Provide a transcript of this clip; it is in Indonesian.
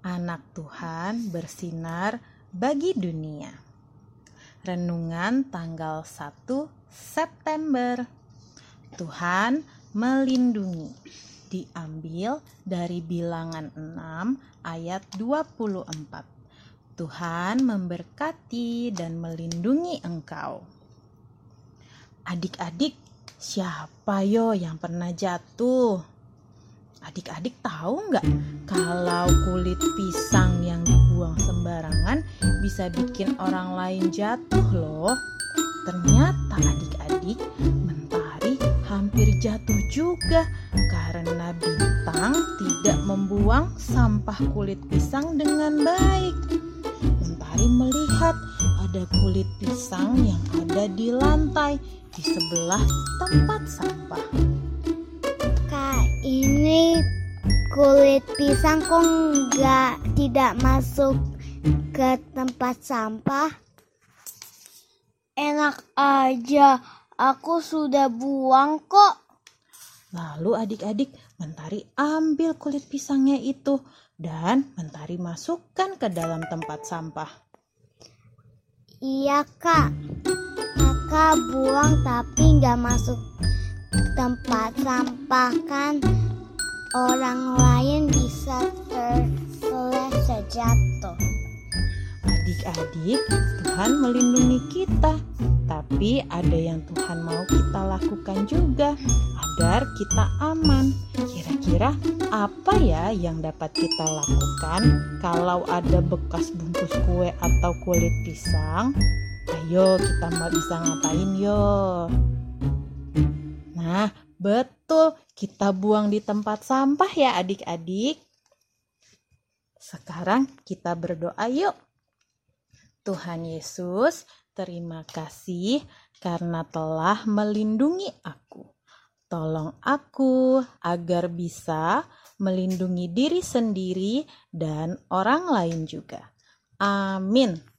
anak Tuhan bersinar bagi dunia. Renungan tanggal 1 September. Tuhan melindungi. Diambil dari Bilangan 6 ayat 24. Tuhan memberkati dan melindungi engkau. Adik-adik, siapa yo yang pernah jatuh? Adik-adik tahu nggak kalau kulit pisang yang dibuang sembarangan bisa bikin orang lain jatuh loh. Ternyata adik-adik mentari hampir jatuh juga karena bintang tidak membuang sampah kulit pisang dengan baik. Mentari melihat ada kulit pisang yang ada di lantai di sebelah tempat sampah ini kulit pisang kok nggak tidak masuk ke tempat sampah? Enak aja, aku sudah buang kok. Lalu adik-adik Mentari ambil kulit pisangnya itu dan Mentari masukkan ke dalam tempat sampah. Iya kak, kakak buang tapi nggak masuk tempat sampah kan orang lain bisa terselesai jatuh. Adik-adik, Tuhan melindungi kita, tapi ada yang Tuhan mau kita lakukan juga agar kita aman. Kira-kira apa ya yang dapat kita lakukan kalau ada bekas bungkus kue atau kulit pisang? Ayo kita bisa ngapain yo? Betul, kita buang di tempat sampah ya adik-adik. Sekarang kita berdoa yuk. Tuhan Yesus, terima kasih karena telah melindungi aku. Tolong aku agar bisa melindungi diri sendiri dan orang lain juga. Amin.